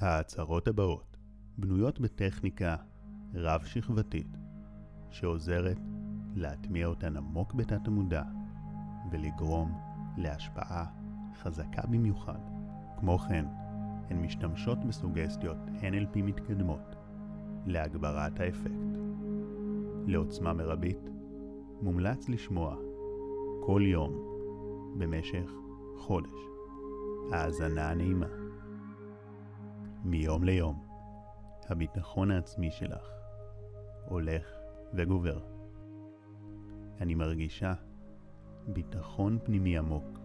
ההצהרות הבאות בנויות בטכניקה רב-שכבתית שעוזרת להטמיע אותן עמוק בתת המודע ולגרום להשפעה חזקה במיוחד. כמו כן, הן משתמשות בסוגסטיות NLP מתקדמות להגברת האפקט. לעוצמה מרבית, מומלץ לשמוע כל יום במשך חודש. האזנה נעימה. מיום ליום, הביטחון העצמי שלך הולך וגובר. אני מרגישה ביטחון פנימי עמוק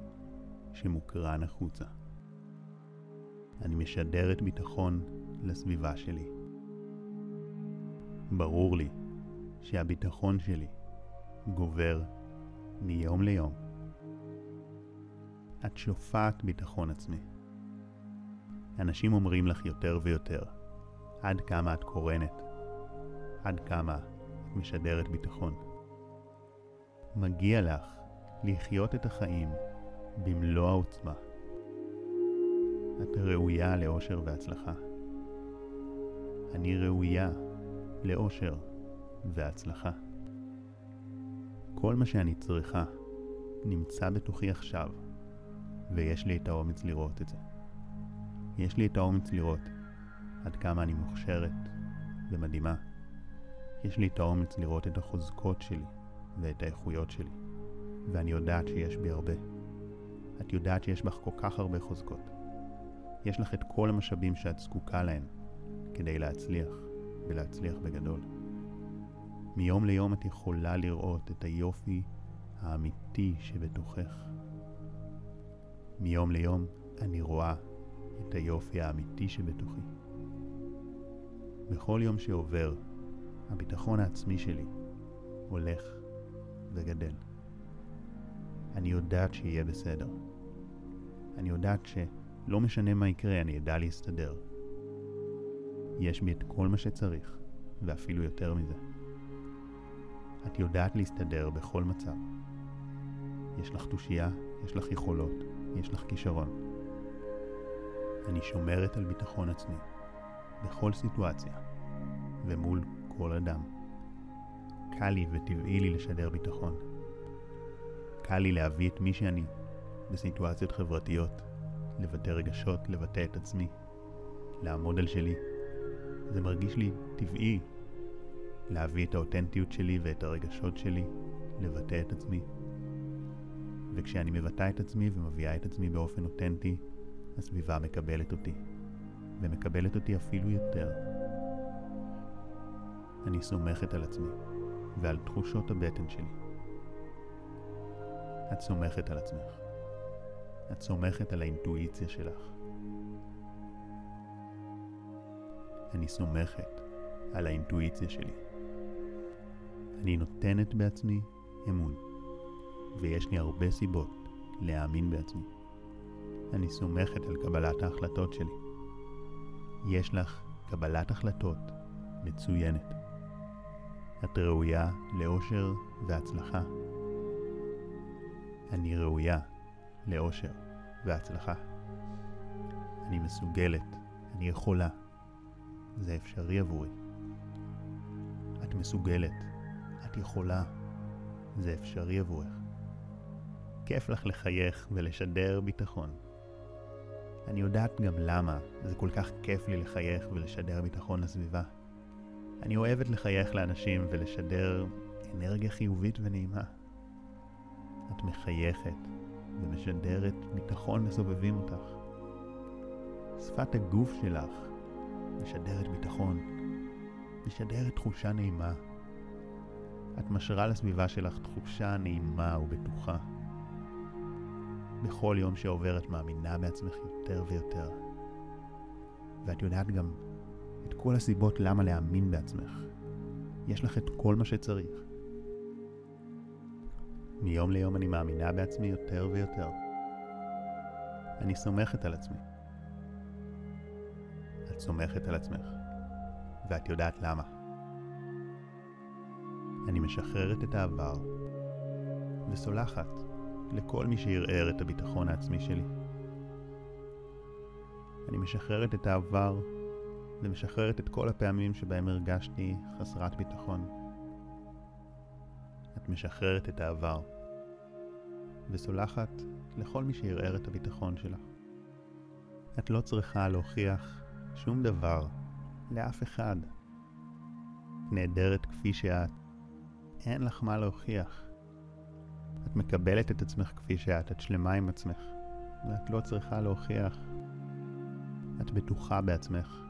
שמוקרן החוצה. אני משדרת ביטחון לסביבה שלי. ברור לי שהביטחון שלי גובר מיום ליום. את שופעת ביטחון עצמי. אנשים אומרים לך יותר ויותר עד כמה את קורנת, עד כמה את משדרת ביטחון. מגיע לך לחיות את החיים במלוא העוצמה. את ראויה לאושר והצלחה. אני ראויה לאושר והצלחה. כל מה שאני צריכה נמצא בתוכי עכשיו, ויש לי את האומץ לראות את זה. יש לי את האומץ לראות עד כמה אני מוכשרת ומדהימה. יש לי את האומץ לראות את החוזקות שלי ואת האיכויות שלי, ואני יודעת שיש בי הרבה. את יודעת שיש בך כל כך הרבה חוזקות. יש לך את כל המשאבים שאת זקוקה להם כדי להצליח, ולהצליח בגדול. מיום ליום את יכולה לראות את היופי האמיתי שבתוכך. מיום ליום אני רואה את היופי האמיתי שבתוכי. בכל יום שעובר, הביטחון העצמי שלי הולך וגדל. אני יודעת שיהיה בסדר. אני יודעת שלא משנה מה יקרה, אני אדע להסתדר. יש בי את כל מה שצריך, ואפילו יותר מזה. את יודעת להסתדר בכל מצב. יש לך תושייה, יש לך יכולות, יש לך כישרון. אני שומרת על ביטחון עצמי, בכל סיטואציה, ומול כל אדם. קל לי וטבעי לי לשדר ביטחון. קל לי להביא את מי שאני בסיטואציות חברתיות, לבטא רגשות, לבטא את עצמי, לעמוד על שלי. זה מרגיש לי טבעי להביא את האותנטיות שלי ואת הרגשות שלי, לבטא את עצמי. וכשאני מבטא את עצמי ומביאה את עצמי באופן אותנטי, הסביבה מקבלת אותי, ומקבלת אותי אפילו יותר. אני סומכת על עצמי ועל תחושות הבטן שלי. את סומכת על עצמך. את סומכת על האינטואיציה שלך. אני סומכת על האינטואיציה שלי. אני נותנת בעצמי אמון, ויש לי הרבה סיבות להאמין בעצמי. אני סומכת על קבלת ההחלטות שלי. יש לך קבלת החלטות מצוינת. את ראויה לאושר והצלחה. אני ראויה לאושר והצלחה. אני מסוגלת, אני יכולה. זה אפשרי עבורי. את מסוגלת, את יכולה. זה אפשרי עבורך. כיף לך לחייך ולשדר ביטחון. אני יודעת גם למה זה כל כך כיף לי לחייך ולשדר ביטחון לסביבה. אני אוהבת לחייך לאנשים ולשדר אנרגיה חיובית ונעימה. את מחייכת ומשדרת ביטחון לסובבים אותך. שפת הגוף שלך משדרת ביטחון, משדרת תחושה נעימה. את משרה לסביבה שלך תחושה נעימה ובטוחה. בכל יום שעובר את מאמינה בעצמך יותר ויותר. ואת יודעת גם את כל הסיבות למה להאמין בעצמך. יש לך את כל מה שצריך. מיום ליום אני מאמינה בעצמי יותר ויותר. אני סומכת על עצמי. את סומכת על עצמך, ואת יודעת למה. אני משחררת את העבר, וסולחת לכל מי שערער את הביטחון העצמי שלי. אני משחררת את העבר ומשחררת את כל הפעמים שבהם הרגשתי חסרת ביטחון. את משחררת את העבר וסולחת לכל מי שערער את הביטחון שלך. את לא צריכה להוכיח שום דבר לאף אחד. נהדרת כפי שאת. אין לך מה להוכיח. את מקבלת את עצמך כפי שאת, את שלמה עם עצמך, ואת לא צריכה להוכיח. את בטוחה בעצמך,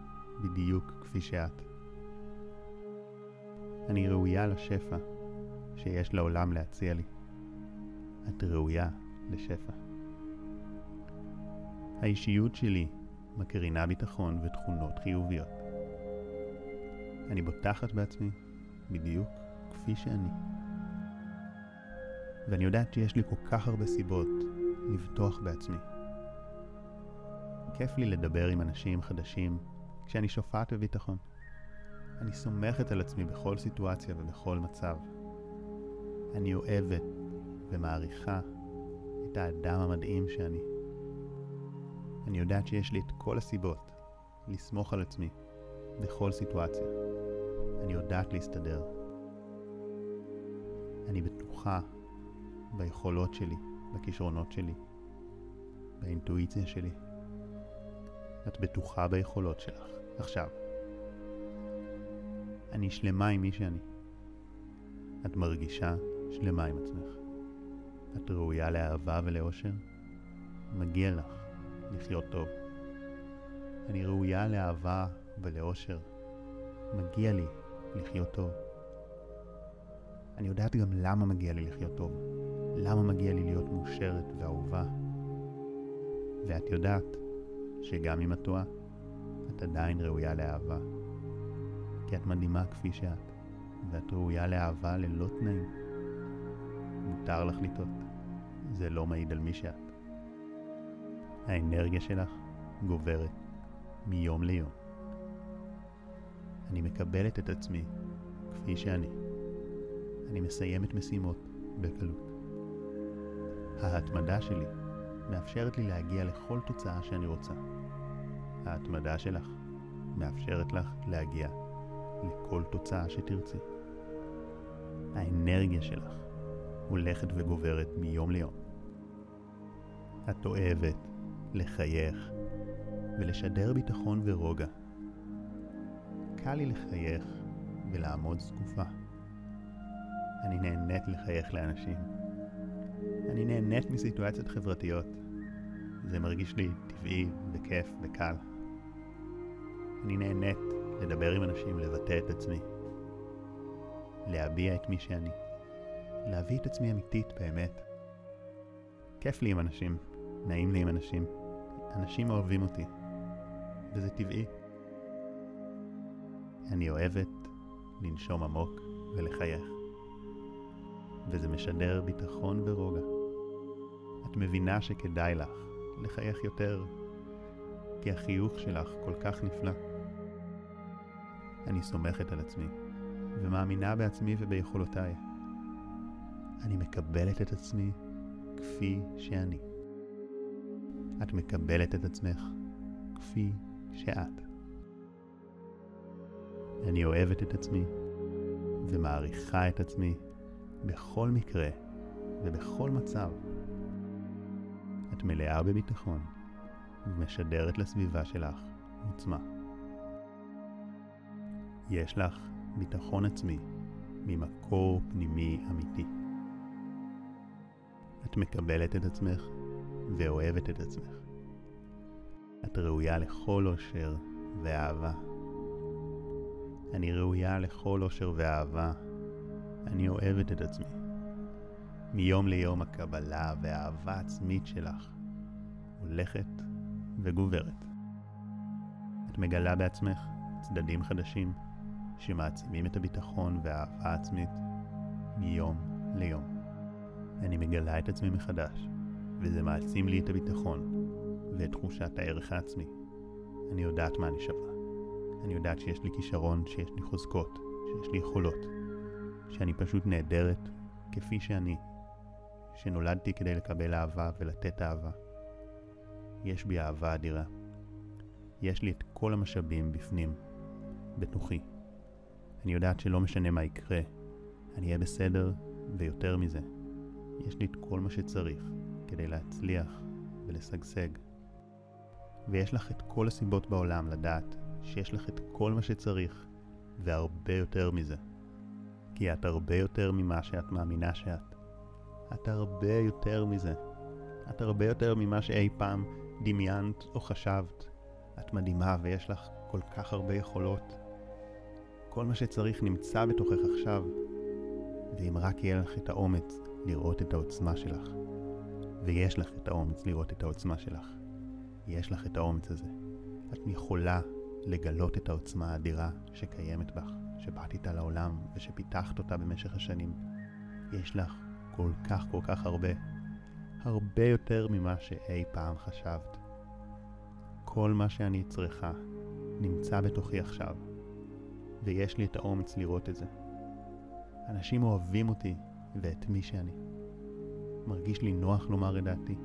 בדיוק כפי שאת. אני ראויה לשפע שיש לעולם להציע לי. את ראויה לשפע. האישיות שלי מקרינה ביטחון ותכונות חיוביות. אני בוטחת בעצמי בדיוק כפי שאני. ואני יודעת שיש לי כל כך הרבה סיבות לבטוח בעצמי. כיף לי לדבר עם אנשים חדשים כשאני שופעת בביטחון. אני סומכת על עצמי בכל סיטואציה ובכל מצב. אני אוהבת ומעריכה את האדם המדהים שאני. אני יודעת שיש לי את כל הסיבות לסמוך על עצמי בכל סיטואציה. אני יודעת להסתדר. אני בטוחה ביכולות שלי, בכישרונות שלי, באינטואיציה שלי. את בטוחה ביכולות שלך. עכשיו, אני שלמה עם מי שאני. את מרגישה שלמה עם עצמך. את ראויה לאהבה ולאושר? מגיע לך לחיות טוב. אני ראויה לאהבה ולאושר. מגיע לי לחיות טוב. אני יודעת גם למה מגיע לי לחיות טוב. למה מגיע לי להיות מאושרת ואהובה. ואת יודעת שגם אם את טועה, את עדיין ראויה לאהבה. כי את מדהימה כפי שאת, ואת ראויה לאהבה ללא תנאים. מותר לך לטעות, זה לא מעיד על מי שאת. האנרגיה שלך גוברת מיום ליום. אני מקבלת את עצמי כפי שאני. אני מסיימת משימות בקלות. ההתמדה שלי מאפשרת לי להגיע לכל תוצאה שאני רוצה. ההתמדה שלך מאפשרת לך להגיע לכל תוצאה שתרצי. האנרגיה שלך הולכת וגוברת מיום ליום. את אוהבת לחייך ולשדר ביטחון ורוגע. קל לי לחייך ולעמוד זקופה. אני נהנית לחייך לאנשים. אני נהנית מסיטואציות חברתיות. זה מרגיש לי טבעי וכיף וקל. אני נהנית לדבר עם אנשים, לבטא את עצמי. להביע את מי שאני. להביא את עצמי אמיתית באמת. כיף לי עם אנשים, נעים לי עם אנשים. אנשים אוהבים אותי, וזה טבעי. אני אוהבת לנשום עמוק ולחייך. וזה משדר ביטחון ורוגע. את מבינה שכדאי לך לחייך יותר, כי החיוך שלך כל כך נפלא. אני סומכת על עצמי, ומאמינה בעצמי וביכולותיי. אני מקבלת את עצמי כפי שאני. את מקבלת את עצמך כפי שאת. אני אוהבת את עצמי ומעריכה את עצמי בכל מקרה ובכל מצב. את מלאה בביטחון ומשדרת לסביבה שלך עוצמה. יש לך ביטחון עצמי ממקור פנימי אמיתי. את מקבלת את עצמך ואוהבת את עצמך. את ראויה לכל אושר ואהבה. אני ראויה לכל אושר ואהבה. אני אוהבת את עצמי. מיום ליום הקבלה והאהבה העצמית שלך הולכת וגוברת. את מגלה בעצמך צדדים חדשים שמעצימים את הביטחון והאהבה העצמית מיום ליום. אני מגלה את עצמי מחדש, וזה מעצים לי את הביטחון ואת תחושת הערך העצמי. אני יודעת מה אני שווה. אני יודעת שיש לי כישרון, שיש לי חוזקות, שיש לי יכולות, שאני פשוט נהדרת כפי שאני, שנולדתי כדי לקבל אהבה ולתת אהבה. יש בי אהבה אדירה, יש לי את כל המשאבים בפנים, בתוכי. אני יודעת שלא משנה מה יקרה, אני אהיה בסדר, ויותר מזה, יש לי את כל מה שצריך כדי להצליח ולשגשג. ויש לך את כל הסיבות בעולם לדעת שיש לך את כל מה שצריך, והרבה יותר מזה. כי את הרבה יותר ממה שאת מאמינה שאת. את הרבה יותר מזה. את הרבה יותר mמה שאי פעם דמיינת או חשבת. את מדהימה ויש לך כל כך הרבה יכולות. כל מה שצריך נמצא בתוכך עכשיו, ואם רק יהיה לך את האומץ לראות את העוצמה שלך, ויש לך את האומץ לראות את העוצמה שלך, יש לך את האומץ הזה. את יכולה לגלות את העוצמה האדירה שקיימת בך, שבאת איתה לעולם ושפיתחת אותה במשך השנים. יש לך כל כך כל כך הרבה, הרבה יותר ממה שאי פעם חשבת. כל מה שאני צריכה נמצא בתוכי עכשיו, ויש לי את האומץ לראות את זה. אנשים אוהבים אותי ואת מי שאני. מרגיש לי נוח לומר את דעתי.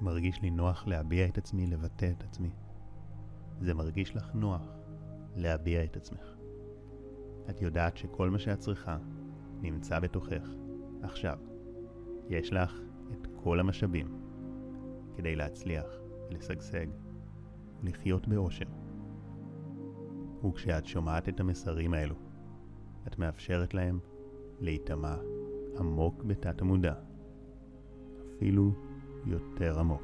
מרגיש לי נוח להביע את עצמי, לבטא את עצמי. זה מרגיש לך נוח להביע את עצמך. את יודעת שכל מה שאת צריכה נמצא בתוכך, עכשיו. יש לך את כל המשאבים כדי להצליח ולשגשג ולחיות באושר. וכשאת שומעת את המסרים האלו, את מאפשרת להם להיטמע עמוק בתת המודע, אפילו יותר עמוק.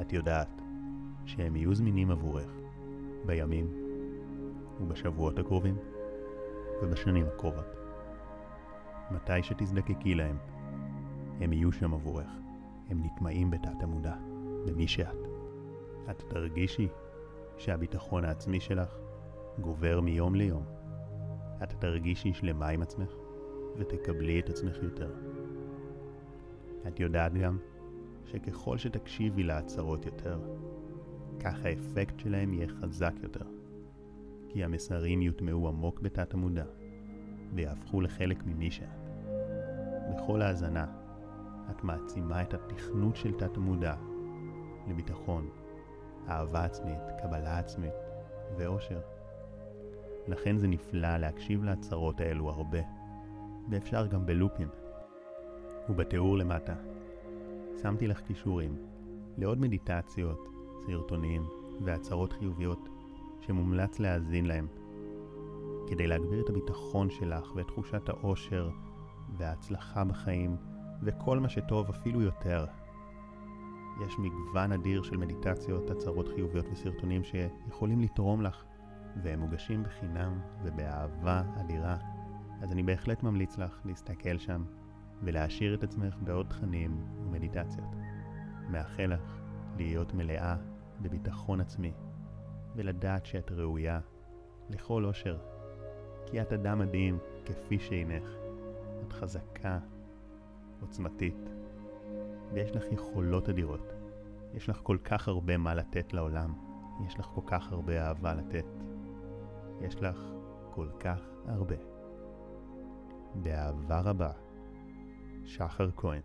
את יודעת שהם יהיו זמינים עבורך בימים ובשבועות הקרובים ובשנים הקרובות. מתי שתזדקקי להם, הם יהיו שם עבורך. הם נטמעים בתת המודע, במי שאת. את תרגישי שהביטחון העצמי שלך גובר מיום ליום. את תרגישי שלמה עם עצמך ותקבלי את עצמך יותר. את יודעת גם שככל שתקשיבי להצהרות יותר, כך האפקט שלהם יהיה חזק יותר. כי המסרים יוטמעו עמוק בתת המודע ויהפכו לחלק ממי שאת. בכל האזנה את מעצימה את התכנות של תת המודע לביטחון, אהבה עצמית, קבלה עצמית ואושר. לכן זה נפלא להקשיב להצהרות האלו הרבה, ואפשר גם בלופים. ובתיאור למטה שמתי לך כישורים לעוד מדיטציות, סרטונים והצהרות חיוביות שמומלץ להאזין להם, כדי להגביר את הביטחון שלך ואת תחושת האושר וההצלחה בחיים וכל מה שטוב אפילו יותר. יש מגוון אדיר של מדיטציות, הצהרות חיוביות וסרטונים שיכולים לתרום לך, והם מוגשים בחינם ובאהבה אדירה. אז אני בהחלט ממליץ לך להסתכל שם ולהעשיר את עצמך בעוד תכנים ומדיטציות. מאחל לך להיות מלאה בביטחון עצמי, ולדעת שאת ראויה לכל אושר, כי את אדם מדהים כפי שהינך. את חזקה, עוצמתית, ויש לך יכולות אדירות. יש לך כל כך הרבה מה לתת לעולם. יש לך כל כך הרבה אהבה לתת. יש לך כל כך הרבה. באהבה רבה, שחר כהן